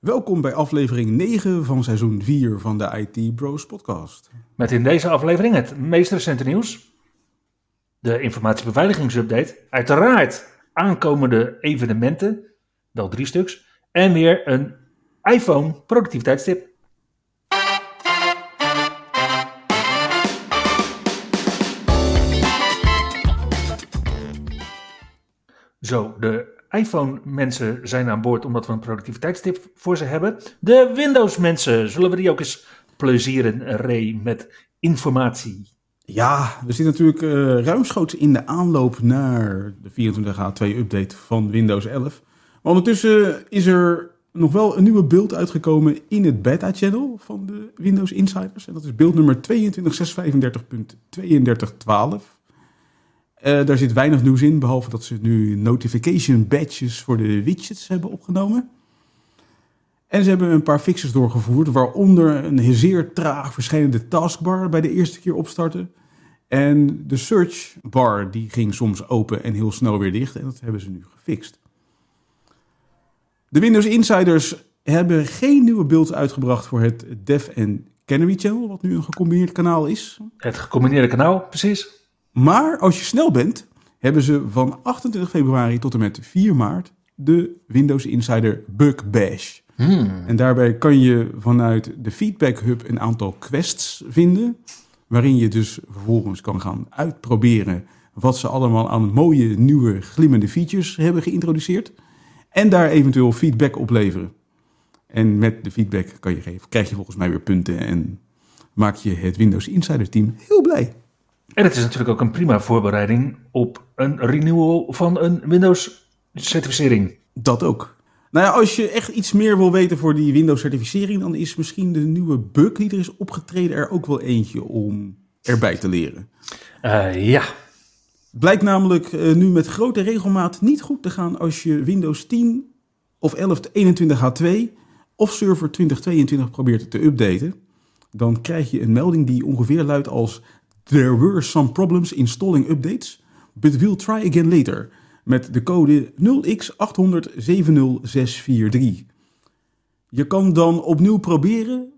Welkom bij aflevering 9 van seizoen 4 van de IT Bros podcast. Met in deze aflevering het meest recente nieuws. De informatiebeveiligingsupdate. Uiteraard aankomende evenementen. Wel drie stuks. En weer een iPhone productiviteitstip. Zo, de iPhone-mensen zijn aan boord omdat we een productiviteitstip voor ze hebben. De Windows-mensen, zullen we die ook eens plezieren, Ray, met informatie? Ja, we zitten natuurlijk uh, ruimschoots in de aanloop naar de 24H2-update van Windows 11. Maar ondertussen is er nog wel een nieuwe beeld uitgekomen in het beta-channel van de Windows Insiders. En dat is beeld nummer 22.635.3212. Uh, daar zit weinig nieuws in, behalve dat ze nu notification badges voor de widgets hebben opgenomen. En ze hebben een paar fixes doorgevoerd, waaronder een zeer traag verschijnende taskbar bij de eerste keer opstarten. En de search bar die ging soms open en heel snel weer dicht en dat hebben ze nu gefixt. De Windows Insiders hebben geen nieuwe beelds uitgebracht voor het Dev en Canary Channel, wat nu een gecombineerd kanaal is. Het gecombineerde kanaal, precies. Maar als je snel bent, hebben ze van 28 februari tot en met 4 maart de Windows Insider Bug Bash. Hmm. En daarbij kan je vanuit de Feedback Hub een aantal quests vinden, waarin je dus vervolgens kan gaan uitproberen wat ze allemaal aan mooie, nieuwe, glimmende features hebben geïntroduceerd. En daar eventueel feedback op leveren. En met de feedback kan je geven, krijg je volgens mij weer punten en maak je het Windows Insider team heel blij. En het is natuurlijk ook een prima voorbereiding op een renewal van een Windows-certificering. Dat ook. Nou ja, als je echt iets meer wil weten voor die Windows-certificering, dan is misschien de nieuwe bug die er is opgetreden er ook wel eentje om erbij te leren. Uh, ja. Blijkt namelijk uh, nu met grote regelmaat niet goed te gaan als je Windows 10 of 11.21H2 of server 2022 probeert te updaten. Dan krijg je een melding die ongeveer luidt als There were some problems installing updates, but we'll try again later. Met de code 0x800-70643. Je kan dan opnieuw proberen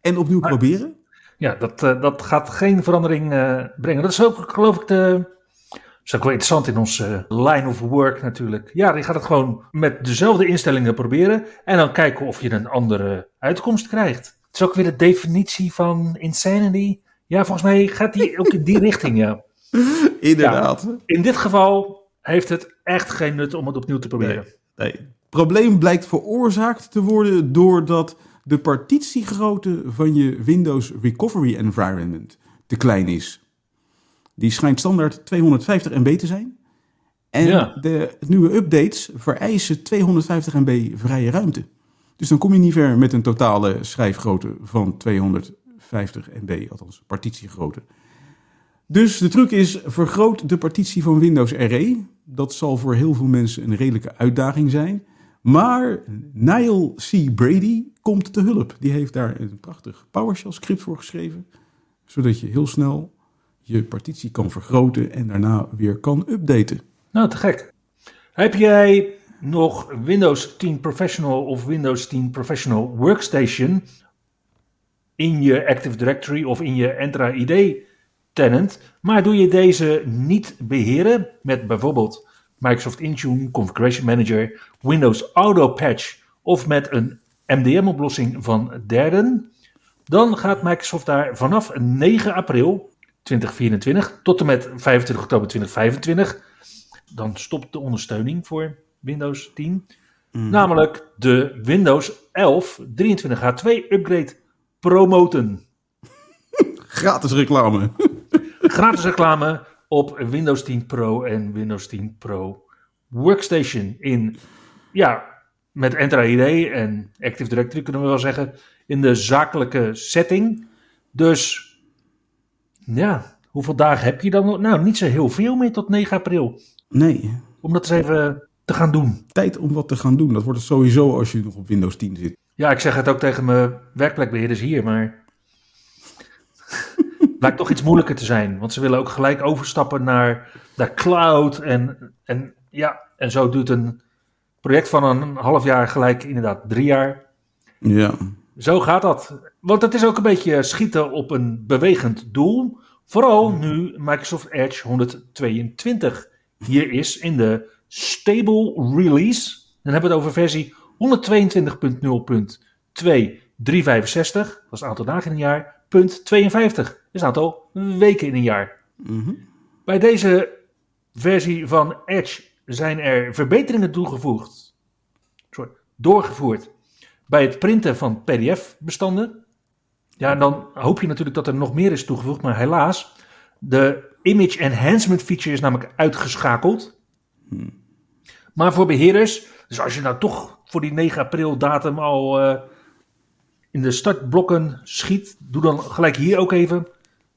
en opnieuw proberen. Ja, dat, uh, dat gaat geen verandering uh, brengen. Dat is ook, geloof ik, de, dat is ook wel interessant in onze line of work natuurlijk. Ja, je gaat het gewoon met dezelfde instellingen proberen en dan kijken of je een andere uitkomst krijgt. Het is ook weer de definitie van insanity. Ja, volgens mij gaat die ook in die richting, ja. Inderdaad. in dit geval heeft het echt geen nut om het opnieuw te proberen. Nee, Het probleem blijkt veroorzaakt te worden doordat de partitiegrootte van je Windows Recovery Environment te klein is. Die schijnt standaard 250 MB te zijn. En de nieuwe updates vereisen 250 MB vrije ruimte. Dus dan kom je niet ver met een totale schrijfgrootte van 200 50 MB, althans partitiegrootte. Dus de truc is, vergroot de partitie van Windows RE. Dat zal voor heel veel mensen een redelijke uitdaging zijn. Maar Niall C. Brady komt te hulp. Die heeft daar een prachtig PowerShell script voor geschreven. Zodat je heel snel je partitie kan vergroten en daarna weer kan updaten. Nou, te gek. Heb jij nog Windows 10 Professional of Windows 10 Professional Workstation in je Active Directory of in je Entra ID tenant. Maar doe je deze niet beheren met bijvoorbeeld Microsoft Intune, Configuration Manager, Windows Auto Patch of met een MDM-oplossing van derden, dan gaat Microsoft daar vanaf 9 april 2024 tot en met 25 oktober 2025, dan stopt de ondersteuning voor Windows 10. Mm. Namelijk de Windows 11 23H2 upgrade promoten. Gratis reclame. Gratis reclame op Windows 10 Pro en Windows 10 Pro Workstation in, ja, met Entra ID en Active Directory kunnen we wel zeggen in de zakelijke setting. Dus ja, hoeveel dagen heb je dan? Nou, niet zo heel veel meer tot 9 april. Nee, Om dat eens even te gaan doen. tijd om wat te gaan doen. Dat wordt het sowieso als je nog op Windows 10 zit. Ja, ik zeg het ook tegen mijn werkplekbeheerders hier, maar. Blijkt toch iets moeilijker te zijn. Want ze willen ook gelijk overstappen naar, naar cloud. En, en, ja, en zo duurt een project van een half jaar gelijk inderdaad drie jaar. Ja, Zo gaat dat. Want het is ook een beetje schieten op een bewegend doel. Vooral nu Microsoft Edge 122 hier is in de stable release. Dan hebben we het over versie 122.0.2.365. Dat is het aantal dagen in een jaar. Punt 52 is het aantal weken in een jaar. Mhm. Bij deze versie van Edge zijn er verbeteringen toegevoegd. Sorry, doorgevoerd bij het printen van PDF-bestanden. Ja, en dan hoop je natuurlijk dat er nog meer is toegevoegd, maar helaas, de image enhancement feature is namelijk uitgeschakeld. Maar voor beheerders, dus als je nou toch voor die 9 april datum al eh, in de startblokken schiet, doe dan gelijk hier ook even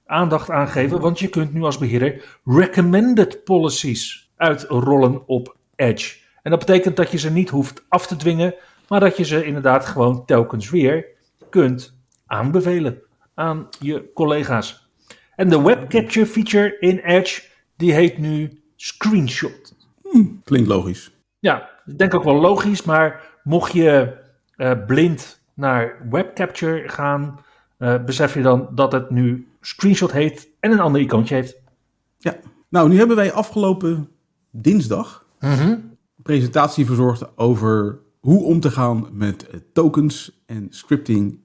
aandacht aan geven, want je kunt nu als beheerder recommended policies uitrollen op Edge. En dat betekent dat je ze niet hoeft af te dwingen, maar dat je ze inderdaad gewoon telkens weer kunt aanbevelen aan je collega's. En de web capture feature in Edge, die heet nu Screenshot. klinkt logisch. Ja, ik denk ook wel logisch, maar mocht je eh, blind naar web capture gaan, eh, besef je dan dat het nu Screenshot heet en een ander icoontje heeft. Ja. Nou, nu hebben wij afgelopen dinsdag een presentatie verzorgd over hoe om te gaan met tokens en scripting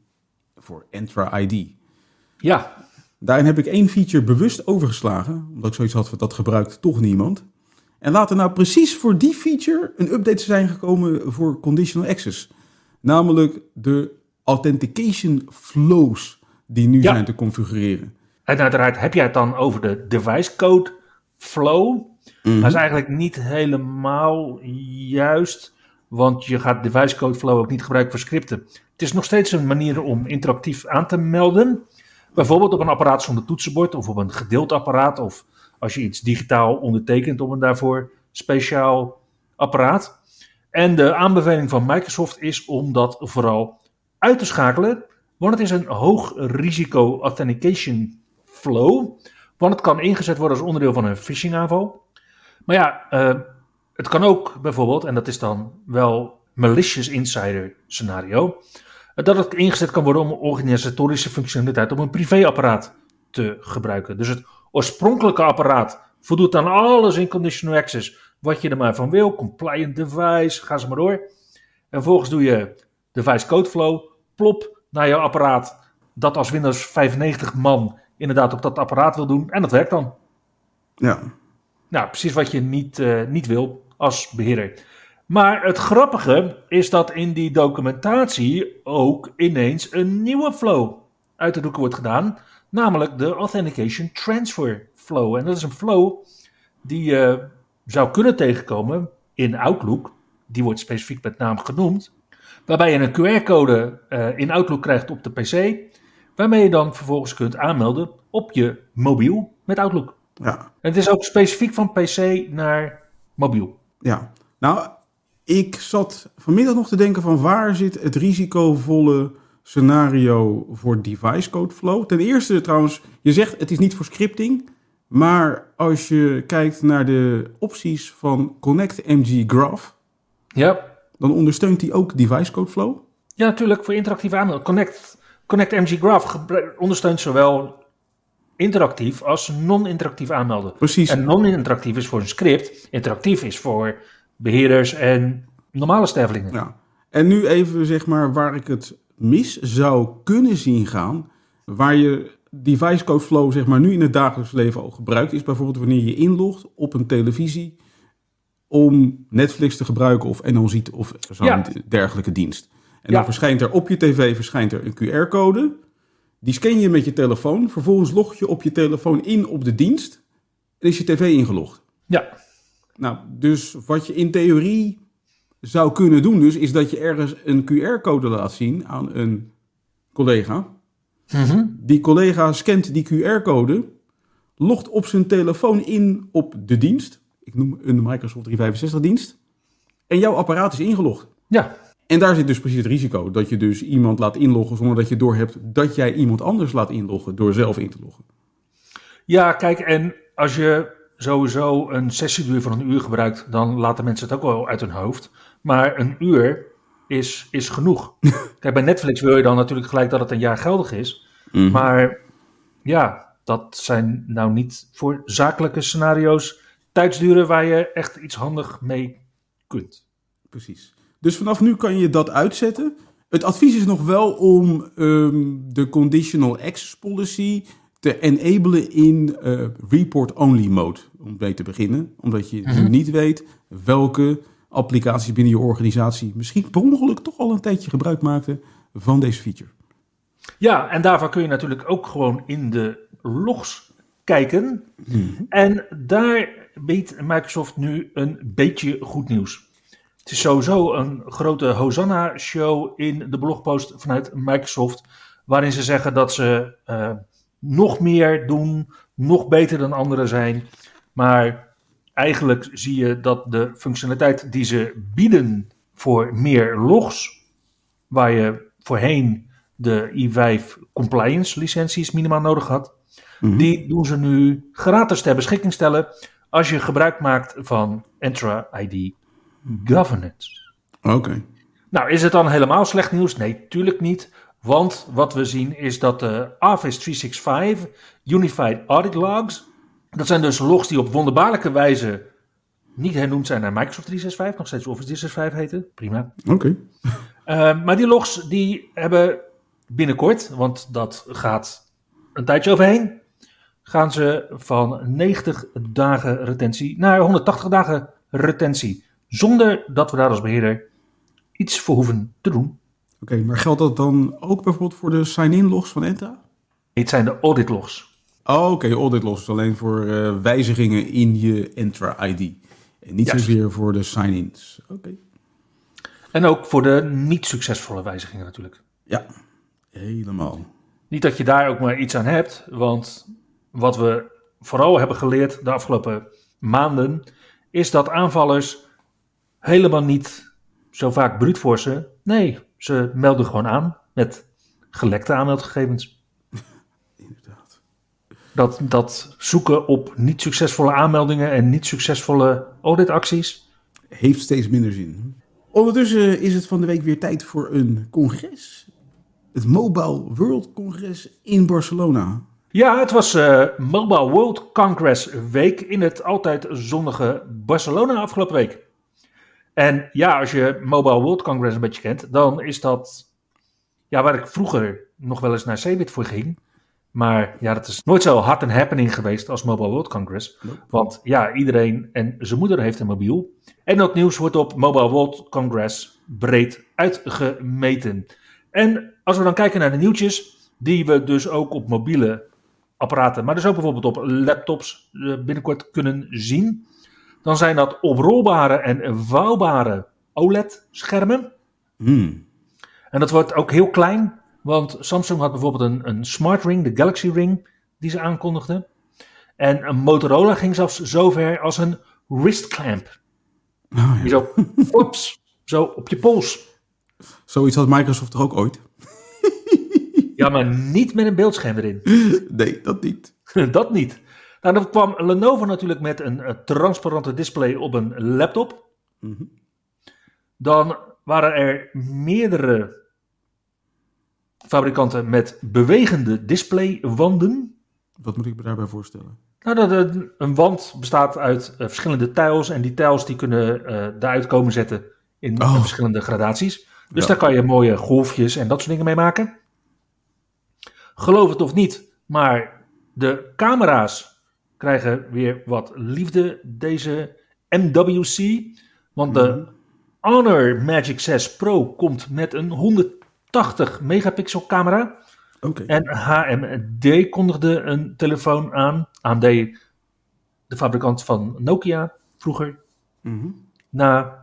voor Entra ID. Ja, Daarin heb ik één feature bewust overgeslagen, omdat ik zoiets had van dat gebruikt toch niemand. En laat er nou precies voor die feature een update zijn gekomen voor conditional access. Namelijk de authentication flows die nu Ja. zijn te configureren. en uiteraard heb jij het dan over de device code flow. Dat is eigenlijk niet helemaal juist, want je gaat device code flow ook niet gebruiken voor scripten. Het is nog steeds een manier om interactief aan te melden. Bijvoorbeeld op een apparaat zonder toetsenbord of op een gedeeld apparaat. Of als je iets digitaal ondertekent op een daarvoor speciaal apparaat. En de aanbeveling van Microsoft is om dat vooral uit te schakelen. Want het is een hoog risico authentication flow. Want het kan ingezet worden als onderdeel van een phishing aanval. Maar ja, eh, het kan ook bijvoorbeeld, en dat is dan wel malicious insider scenario, dat het ingezet kan worden om organisatorische functionaliteit op een privéapparaat te gebruiken. Dus het oorspronkelijke apparaat voldoet aan alles in conditional access wat je er maar van wil, compliant device, ga ze maar door. En vervolgens doe je device code flow, plop naar jouw apparaat dat als Windows 95 man inderdaad op dat apparaat wil doen en dat werkt dan. Ja, Nou, precies wat je niet, eh, niet wil als beheerder. Maar het grappige is dat in die documentatie ook ineens een nieuwe flow uit de doeken wordt gedaan. Namelijk de Authentication Transfer Flow. En dat is een flow die je zou kunnen tegenkomen in Outlook. Die wordt specifiek met naam genoemd. Waarbij je een QR-code eh, in Outlook krijgt op de PC. Waarmee je dan vervolgens kunt aanmelden op je mobiel met Outlook. ja, En het is ook specifiek van PC naar mobiel. ja. Nou, ik zat vanmiddag nog te denken van waar zit het risicovolle scenario voor device code flow. Ten eerste trouwens, je zegt het is niet voor scripting. Maar als je kijkt naar de opties van Connect MG Graph, Ja, dan ondersteunt die ook device code flow. ja natuurlijk voor interactieve aanmelding. Connect, Connect MG Graph ondersteunt zowel interactief als non-interactief aanmelden. Precies. En non-interactief is voor een script, interactief is voor beheerders en normale stervelingen. Ja. En nu even zeg maar waar ik het mis zou kunnen zien gaan. Waar je device code flow zeg maar nu in het dagelijks leven al gebruikt. Is bijvoorbeeld wanneer je inlogt op een televisie. Om Netflix te gebruiken of NL Ziet of zo'n Ja. dergelijke dienst. En Ja. dan verschijnt er op je tv verschijnt er een QR-code. Die scan je met je telefoon. Vervolgens log je op je telefoon in op de dienst. En is je tv ingelogd. Ja, Nou, dus wat je in theorie zou kunnen doen dus, is dat je ergens een QR-code laat zien aan een collega. Mhm. Die collega scant die QR-code, logt op zijn telefoon in op de dienst. Ik noem een Microsoft 365-dienst. En jouw apparaat is ingelogd. Ja, En daar zit dus precies het risico. Dat je dus iemand laat inloggen zonder dat je doorhebt dat jij iemand anders laat inloggen door zelf in te loggen. Ja, kijk, en als je sowieso een sessieduur van een uur gebruikt, dan laten mensen het ook wel uit hun hoofd. Maar een uur is, is genoeg. Kijk, bij Netflix wil je dan natuurlijk gelijk dat het een jaar geldig is. Maar ja, dat zijn nou niet voor zakelijke scenario's tijdsduren waar je echt iets handig mee kunt. Precies. Dus vanaf nu kan je dat uitzetten. Het advies is nog wel om ehm, de conditional access policy te enablen in eh, report-only mode. Om mee te beginnen. Omdat je nu niet weet welke applicaties binnen je organisatie misschien per ongeluk toch al een tijdje gebruik maakten van deze feature. Ja, en daarvan kun je natuurlijk ook gewoon in de logs kijken. En daar biedt Microsoft nu een beetje goed nieuws. Het is sowieso een grote Hosanna-show in de blogpost vanuit Microsoft, waarin ze zeggen dat ze eh, nog meer doen, nog beter dan anderen zijn. Maar eigenlijk zie je dat de functionaliteit die ze bieden voor meer logs, waar je voorheen de i5 compliance licenties minimaal nodig had, die doen ze nu gratis ter beschikking stellen als je gebruik maakt van Entra ID Governance. Oké. Nou, is het dan helemaal slecht nieuws? Nee, tuurlijk niet. Want wat we zien is dat de Office 365 Unified Audit Logs, dat zijn dus logs die op wonderbaarlijke wijze niet hernoemd zijn naar Microsoft 365, nog steeds Office 365 heten. Prima. Oké. Uh, maar die logs die hebben binnenkort, want dat gaat een tijdje overheen, gaan ze van 90 dagen retentie naar 180 dagen retentie. Zonder dat we daar als beheerder iets voor hoeven te doen. Oké, maar geldt dat dan ook bijvoorbeeld voor de sign-in logs van Entra? Dit zijn de audit logs. Oh, oké, audit logs is alleen voor uh, wijzigingen in je Entra ID. En niet Juist. zozeer voor de sign-ins. Oké. En ook voor de niet succesvolle wijzigingen natuurlijk. Ja, helemaal. Niet dat je daar ook maar iets aan hebt, want wat we vooral hebben geleerd de afgelopen maanden, is dat aanvallers helemaal niet zo vaak brute forcen. Nee, ze melden gewoon aan met gelekte aanmeldgegevens. Dat, dat zoeken op niet succesvolle aanmeldingen en niet succesvolle auditacties. Heeft steeds minder zin. Ondertussen is het van de week weer tijd voor een congres. Het Mobile World Congres in Barcelona. Ja, het was uh, Mobile World Congress week in het altijd zonnige Barcelona afgelopen week. En ja, als je Mobile World Congress een beetje kent, dan is dat ja, waar ik vroeger nog wel eens naar Cebit voor ging. Maar ja, dat is nooit zo hard een happening geweest als Mobile World Congress. Nope. Want ja, iedereen en zijn moeder heeft een mobiel. En dat nieuws wordt op Mobile World Congress breed uitgemeten. En als we dan kijken naar de nieuwtjes, die we dus ook op mobiele apparaten, maar dus ook bijvoorbeeld op laptops eh, binnenkort kunnen zien. Dan zijn dat oprolbare en vouwbare OLED-schermen. Hmm. En dat wordt ook heel klein, want Samsung had bijvoorbeeld een, een Smart Ring, de Galaxy Ring, die ze aankondigden. En een Motorola ging zelfs zover als een wrist clamp. Oh, ja. zo, ops, zo op je pols. Zoiets had Microsoft toch ook ooit? Ja, maar niet met een beeldscherm erin. Nee, dat niet. Dat niet. Nou, dan kwam Lenovo natuurlijk met een, eh, transparante display op een laptop. Mhm. Dan waren er meerdere fabrikanten met bewegende displaywanden. Wat moet ik me daarbij voorstellen? Nou, dat een, een wand bestaat uit eh, verschillende tiles en die tiles die kunnen eh daaruit komen zetten in Oh. verschillende gradaties. Dus Ja. daar kan je mooie golfjes en dat soort dingen mee maken. Geloof het of niet, maar de camera's krijgen weer wat liefde deze MWC. Want de Honor Magic 6 Pro komt met een 180 megapixel camera. En HMD kondigde een telefoon aan. AMD, de fabrikant van Nokia vroeger. Mhm. Na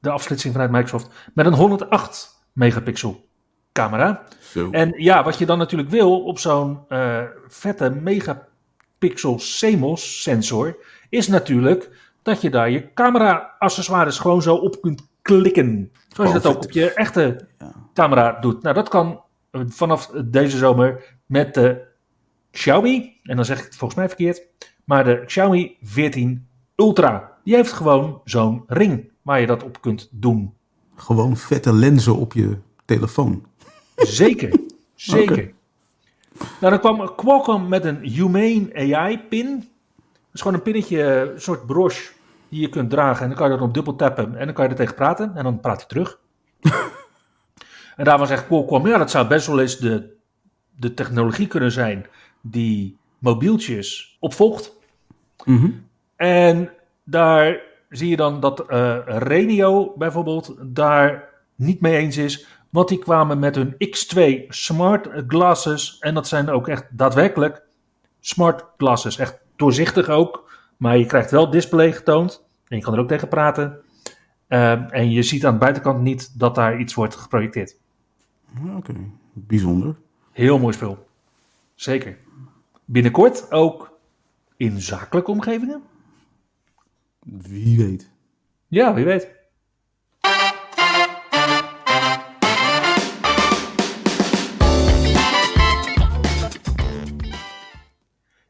de afsplitsing vanuit Microsoft, met een 108 megapixel camera. Zo. En ja, wat je dan natuurlijk wil op zo'n eh, vette megapixel CMOS sensor, is natuurlijk dat je daar je camera accessoires gewoon zo op kunt klikken. Zoals je dat ook op je echte Ja. camera doet. Nou, dat kan eh, vanaf deze zomer met de Xiaomi, en dan zeg ik het volgens mij verkeerd, maar de Xiaomi 14 Ultra. Die heeft gewoon zo'n ring waar je dat op kunt doen. Gewoon vette lenzen op je telefoon. Zeker, zeker. Nou, dan kwam Qualcomm met een Humane AI-pin. Dat is gewoon een pinnetje, eh, een soort broche die je kunt dragen. En dan kan je erop dubbel tappen en dan kan je er tegen praten. En dan praat hij terug. en daarvan zegt Qualcomm, ja, dat zou best wel eens de, de technologie kunnen zijn die mobieltjes opvolgt. Mhm. En daar zie je dan dat Renio bijvoorbeeld daar niet mee eens is. Want die kwamen met hun X2 smart glasses. En dat zijn ook echt daadwerkelijk smart glasses. Echt doorzichtig ook. Maar je krijgt wel display getoond. En je kan er ook tegen praten. Eh, en je ziet aan de buitenkant niet dat daar iets wordt geprojecteerd. Ja, Oké, bijzonder. Heel mooi spul. Zeker. Binnenkort ook in zakelijke omgevingen. Wie weet. Ja, wie weet.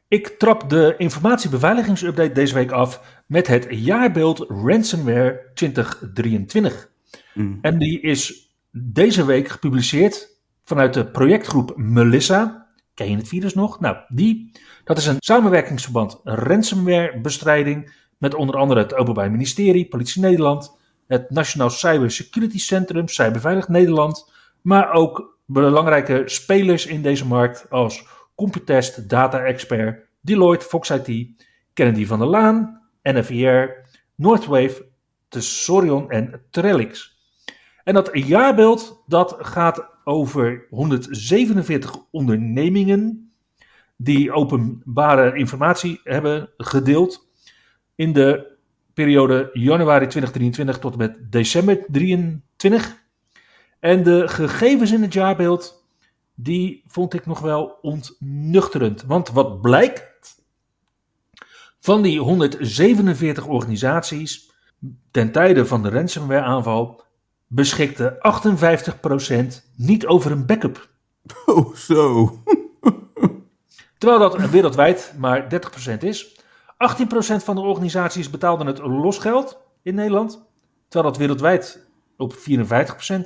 Ik trap de informatiebeveiligingsupdate deze week af met het jaarbeeld Ransomware 2023. Mm. En die is deze week gepubliceerd vanuit de projectgroep Melissa. Ken je het virus nog? Nou, die. Dat is een samenwerkingsverband ransomwarebestrijding met onder andere het Openbaar Ministerie, Politie Nederland, het Nationaal Cyber Security Centrum, Cyberveilig Nederland, maar ook belangrijke spelers in deze markt als Computest, Data Expert, Deloitte, Fox IT, Kennedy van der Laan, NFIR, Northwave, Tesorion en Trellix. En dat jaarbeeld dat gaat over 147 ondernemingen die openbare informatie hebben gedeeld in de periode januari 2023 tot en met december 2023. En de gegevens in het jaarbeeld, die vond ik nog wel ontnuchterend. Want wat blijkt, van die 147 organisaties ten tijde van de ransomware aanval beschikte 58% niet over een backup. Oh, zo. Terwijl dat wereldwijd maar 30% is. 18% van de organisaties betaalden het losgeld in Nederland. Terwijl dat wereldwijd op 54%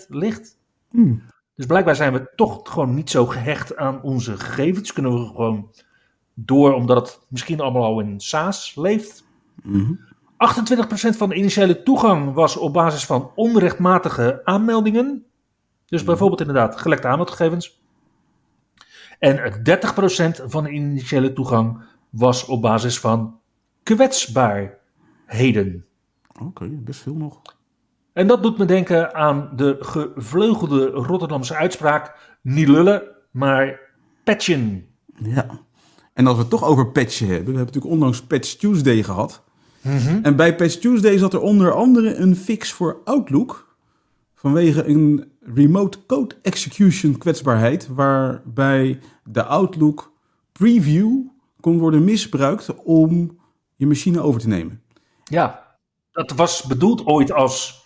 ligt. Hmm. Dus blijkbaar zijn we toch gewoon niet zo gehecht aan onze gegevens. Kunnen we gewoon door omdat het misschien allemaal al in SaaS leeft. Mhm. 28% van de initiële toegang was op basis van onrechtmatige aanmeldingen. Dus bijvoorbeeld inderdaad gelekte aanmeldgegevens. En 30% van de initiële toegang was op basis van kwetsbaarheden. Oké, best veel nog. En dat doet me denken aan de gevleugelde Rotterdamse uitspraak: niet lullen, maar patchen. Ja. En als we het toch over patchen hebben, we hebben natuurlijk onlangs Patch Tuesday gehad. En bij Patch Tuesday zat er onder andere een fix voor Outlook vanwege een remote code execution kwetsbaarheid, waarbij de Outlook preview kon worden misbruikt om je machine over te nemen. Ja, dat was bedoeld ooit als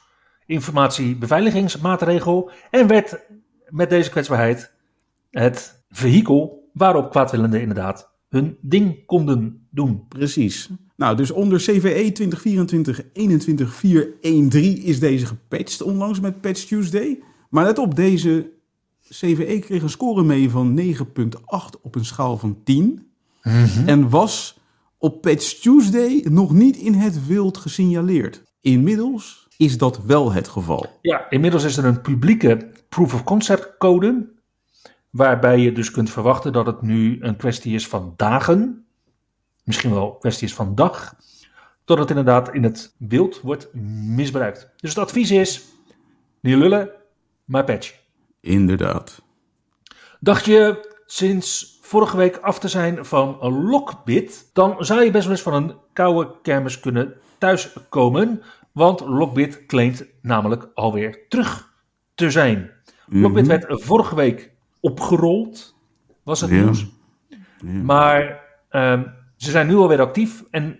informatiebeveiligingsmaatregel en werd met deze kwetsbaarheid het vehikel waarop kwaadwillenden inderdaad hun ding konden doen. Precies. Nou, dus onder CVE 2024-21413 is deze gepatcht onlangs met Patch Tuesday. Maar let op, deze CVE kreeg een score mee van 9,8 op een schaal van 10. En was op Patch Tuesday nog niet in het wild gesignaleerd. Inmiddels is dat wel het geval. Ja, inmiddels is er een publieke proof of concept code, waarbij je dus kunt verwachten dat het nu een kwestie is van dagen, misschien wel een kwestie is van dag, tot het inderdaad in het wild wordt misbruikt. Dus het advies is, niet lullen, maar patch. Inderdaad. Dacht je sinds vorige week af te zijn van een Lockbit, dan zou je best wel eens van een koude kermis kunnen thuiskomen. Want Lockbit claimt namelijk alweer terug te zijn. Lockbit werd vorige week opgerold, was het Ja. nieuws. Maar ehm, ze zijn nu alweer actief en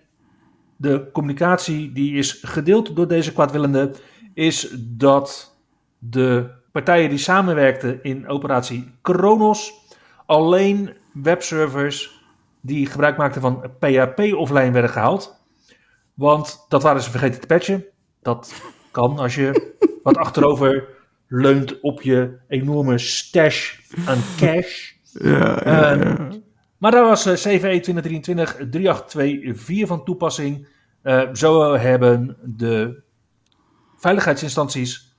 de communicatie die is gedeeld door deze kwaadwillende is dat de partijen die samenwerkten in operatie Kronos alleen webservers die gebruik maakten van PHP offline werden gehaald. Want dat waren ze vergeten te patchen. Dat kan als je wat achterover leunt op je enorme stash aan cash. Ja, ja, ja. Maar daar was CVE 2023 3824 van toepassing. Eh, zo hebben de veiligheidsinstanties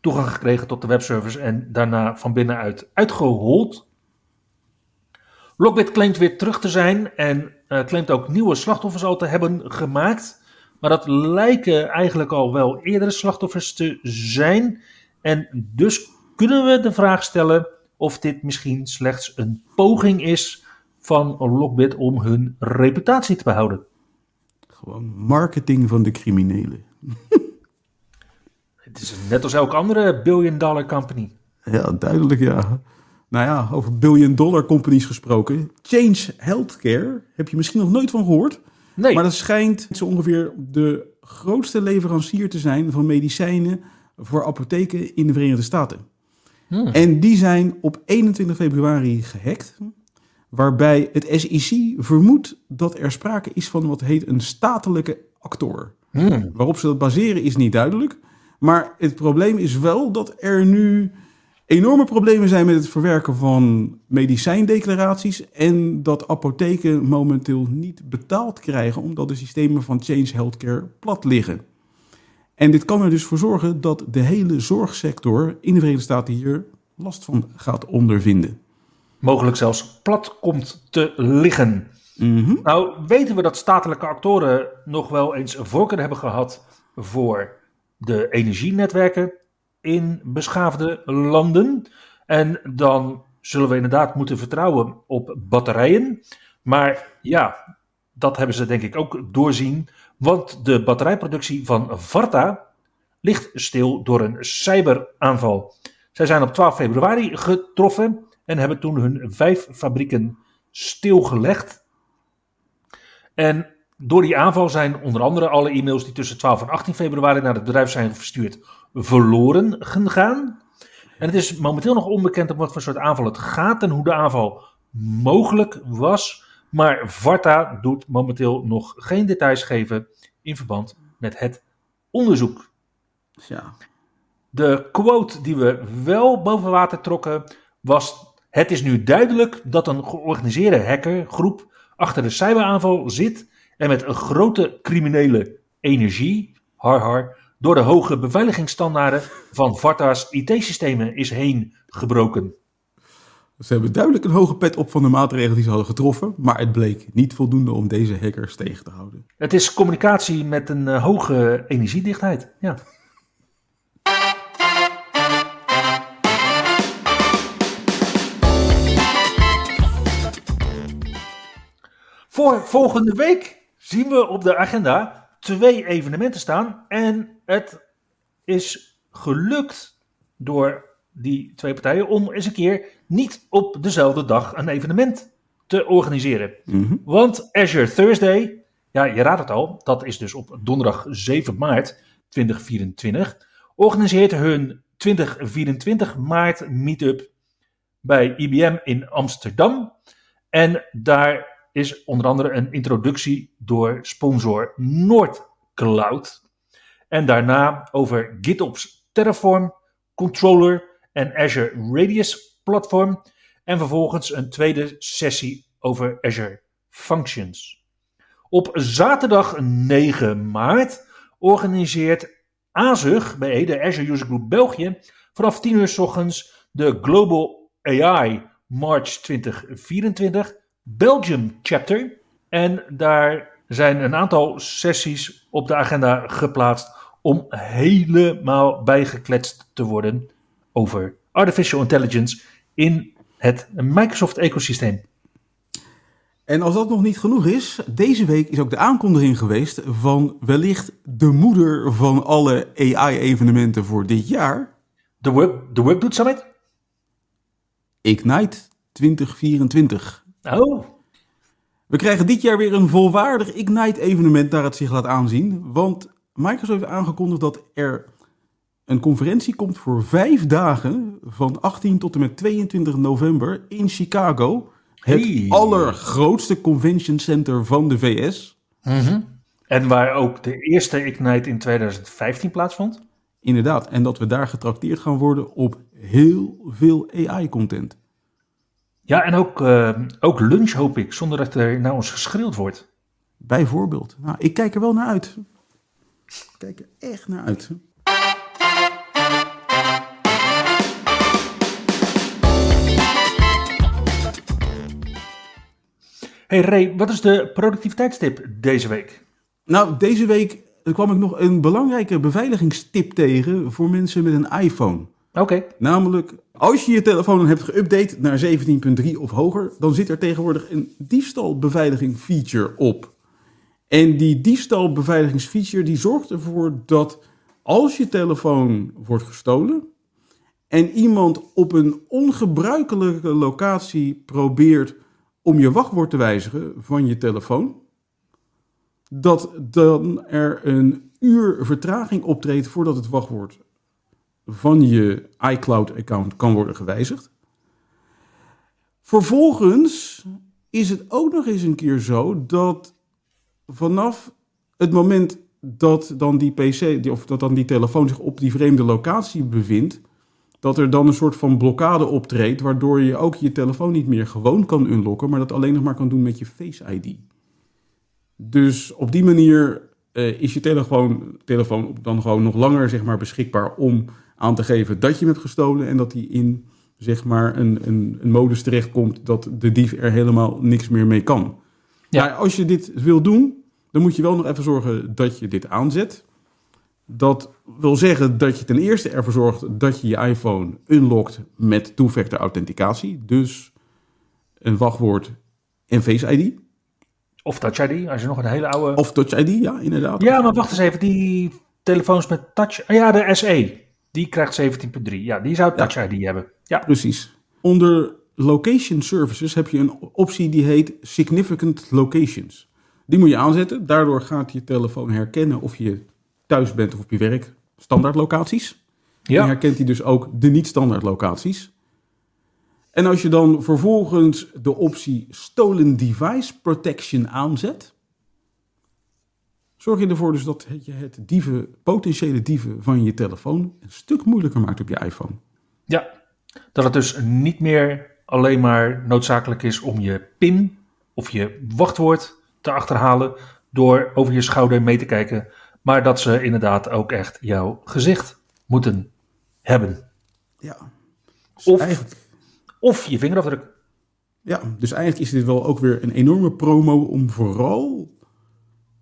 toegang gekregen tot de webservers en daarna van binnenuit uitgehold. Lockbit claimt weer terug te zijn en eh, claimt ook nieuwe slachtoffers al te hebben gemaakt. Maar dat lijken eigenlijk al wel eerdere slachtoffers te zijn. En dus kunnen we de vraag stellen of dit misschien slechts een poging is van Lockbit om hun reputatie te behouden. Gewoon marketing van de criminelen. Het is net als elke andere billion dollar company. Ja, duidelijk ja. Nou ja, over billion dollar companies gesproken. Change Healthcare, heb je misschien nog nooit van gehoord. Nee, Maar dat schijnt zo ongeveer de grootste leverancier te zijn van medicijnen voor apotheken in de Verenigde Staten. Hmm. En die zijn op 21 februari gehackt. Waarbij het SEC vermoedt dat er sprake is van wat heet een statelijke actor. Hmm. Waarop ze dat baseren is niet duidelijk. Maar het probleem is wel dat er nu enorme problemen zijn met het verwerken van medicijndeclaraties. En dat apotheken momenteel niet betaald krijgen omdat de systemen van Change Healthcare plat liggen. En dit kan er dus voor zorgen dat de hele zorgsector in de Verenigde Staten hier last van gaat ondervinden. mogelijk zelfs plat komt te liggen. Mhm. Nou, weten we dat statelijke actoren nog wel eens een voorkeur hebben gehad voor de energienetwerken in beschaafde landen. En dan zullen we inderdaad moeten vertrouwen op batterijen. Maar ja, dat hebben ze denk ik ook doorzien. Want de batterijproductie van Varta ligt stil door een cyberaanval. Zij zijn op 12 februari getroffen en hebben toen hun vijf fabrieken stilgelegd. En door die aanval zijn onder andere alle e-mails die tussen 12 en 18 februari naar het bedrijf zijn verstuurd verloren gegaan. En het is momenteel nog onbekend om wat voor soort aanval het gaat en hoe de aanval mogelijk was. Maar Varta doet momenteel nog geen details geven in verband met het onderzoek. Ja. De quote die we wel boven water trokken was: Het is nu duidelijk dat een georganiseerde hackergroep achter de cyberaanval zit en met een grote criminele energie, har har, door de hoge beveiligingsstandaarden van Varta's IT-systemen is heen gebroken. Ze hebben duidelijk een hoge pet op van de maatregelen die ze hadden getroffen, maar het bleek niet voldoende om deze hackers tegen te houden. Het is communicatie met een eh, hoge energiedichtheid. Ja. Voor volgende week zien we op de agenda twee evenementen staan. En het is gelukt door die twee partijen om eens een keer niet op dezelfde dag een evenement te organiseren. Mhm. Want Azure Thursday, ja, je raadt het al, dat is dus op donderdag 7 maart 2024, organiseert hun 2024 maart meetup bij IBM in Amsterdam. En daar is onder andere een introductie door sponsor NordCloud. En daarna over GitOps Terraform, Controller en Azure Radius platform. En vervolgens een tweede sessie over Azure Functions. Op zaterdag 9 maart organiseert AZUG bij de Azure User Group België vanaf 10 uur s ochtends de Global AI March 2024 Belgium chapter. En daar zijn een aantal sessies op de agenda geplaatst om helemaal bijgekletst te worden over artificial intelligence in het Microsoft ecosysteem. En als dat nog niet genoeg is, deze week is ook de aankondiging geweest van wellicht de moeder van alle AI-evenementen voor dit jaar. De Work, de Work Doet Summit? Ignite 2024. Oh, We krijgen dit jaar weer een volwaardig Ignite-evenement naar het zich laat aanzien. Want Microsoft heeft aangekondigd dat er een conferentie komt voor vijf dagen van 18 tot en met 22 november in Chicago. Het Hey. allergrootste convention center van de VS. en waar ook de eerste Ignite in 2015 plaatsvond? Inderdaad, en dat we daar getrakteerd gaan worden op heel veel AI-content. Ja, en ook, eh, ook lunch hoop ik, zonder dat er naar ons geschreeuwd wordt. Bijvoorbeeld. Nou, ik kijk er wel naar uit. Ik kijk er echt naar uit. Hey Ray, wat is de productiviteitstip deze week? Nou, deze week kwam ik nog een belangrijke beveiligingstip tegen voor mensen met een iPhone. Oké, Namelijk, als je je telefoon hebt geüpdate naar 17.3 of hoger, dan zit er tegenwoordig een diefstalbeveiliging feature op. En die diefstalbeveiligingsfeature die zorgt ervoor dat als je telefoon wordt gestolen en iemand op een ongebruikelijke locatie probeert om je wachtwoord te wijzigen van je telefoon, dat dan er een uur vertraging optreedt voordat het wachtwoord van je iCloud-account kan worden gewijzigd. Vervolgens is het ook nog eens een keer zo dat vanaf het moment dat dan die PC, of dat dan die telefoon zich op die vreemde locatie bevindt, dat er dan een soort van blokkade optreedt, waardoor je ook je telefoon niet meer gewoon kan unlocken, maar dat alleen nog maar kan doen met je Face ID. Dus op die manier eh, is je telefoon, telefoon dan gewoon nog langer zeg maar, beschikbaar om aan te geven dat je hem hebt gestolen en dat hij in zeg maar, een, een, een modus terechtkomt dat de dief er helemaal niks meer mee kan. Ja. Maar als je dit wil doen, dan moet je wel nog even zorgen dat je dit aanzet. Dat wil zeggen dat je ten eerste ervoor zorgt dat je je iPhone unlockt met two-factor authenticatie. Dus een wachtwoord en Face ID. of Touch ID, als je nog een hele oude... Of Touch ID, ja, inderdaad. Ja, maar wacht eens even, die telefoons met Touch... ah ja, de SE, die krijgt 17.3. Ja, die zou Touch ID hebben. Ja, Precies. Onder Location Services heb je een optie die heet Significant Locations. Die moet je aanzetten. Daardoor gaat je telefoon herkennen of je thuis bent of op je werk. Standaard locaties. En ja. herkent hij dus ook de niet-standaard locaties. En als je dan vervolgens de optie Stolen Device Protection aanzet, zorg je ervoor dus dat je het dieven, potentiële dieven van je telefoon een stuk moeilijker maakt op je iPhone. ja, dat het dus niet meer alleen maar noodzakelijk is om je PIN of je wachtwoord te achterhalen door over je schouder mee te kijken, maar dat ze inderdaad ook echt jouw gezicht moeten hebben. Ja. Dus Of- eigenlijk, Of je vingerafdruk. ja, dus eigenlijk is dit wel ook weer een enorme promo om vooral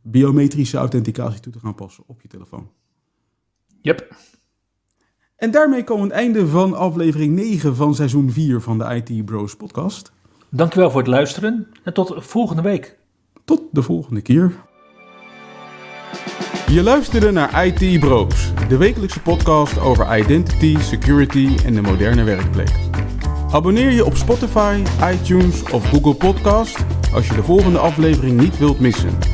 biometrische authenticatie toe te gaan passen op je telefoon. Yep. En daarmee komen we aan het einde van aflevering 9 van seizoen 4 van de IT Bros podcast. Dankjewel voor het luisteren en tot volgende week. Tot de volgende keer. Je luisterde naar IT Bros, de wekelijkse podcast over identity, security en de moderne werkplek. Abonneer je op Spotify, iTunes of Google Podcast als je de volgende aflevering niet wilt missen.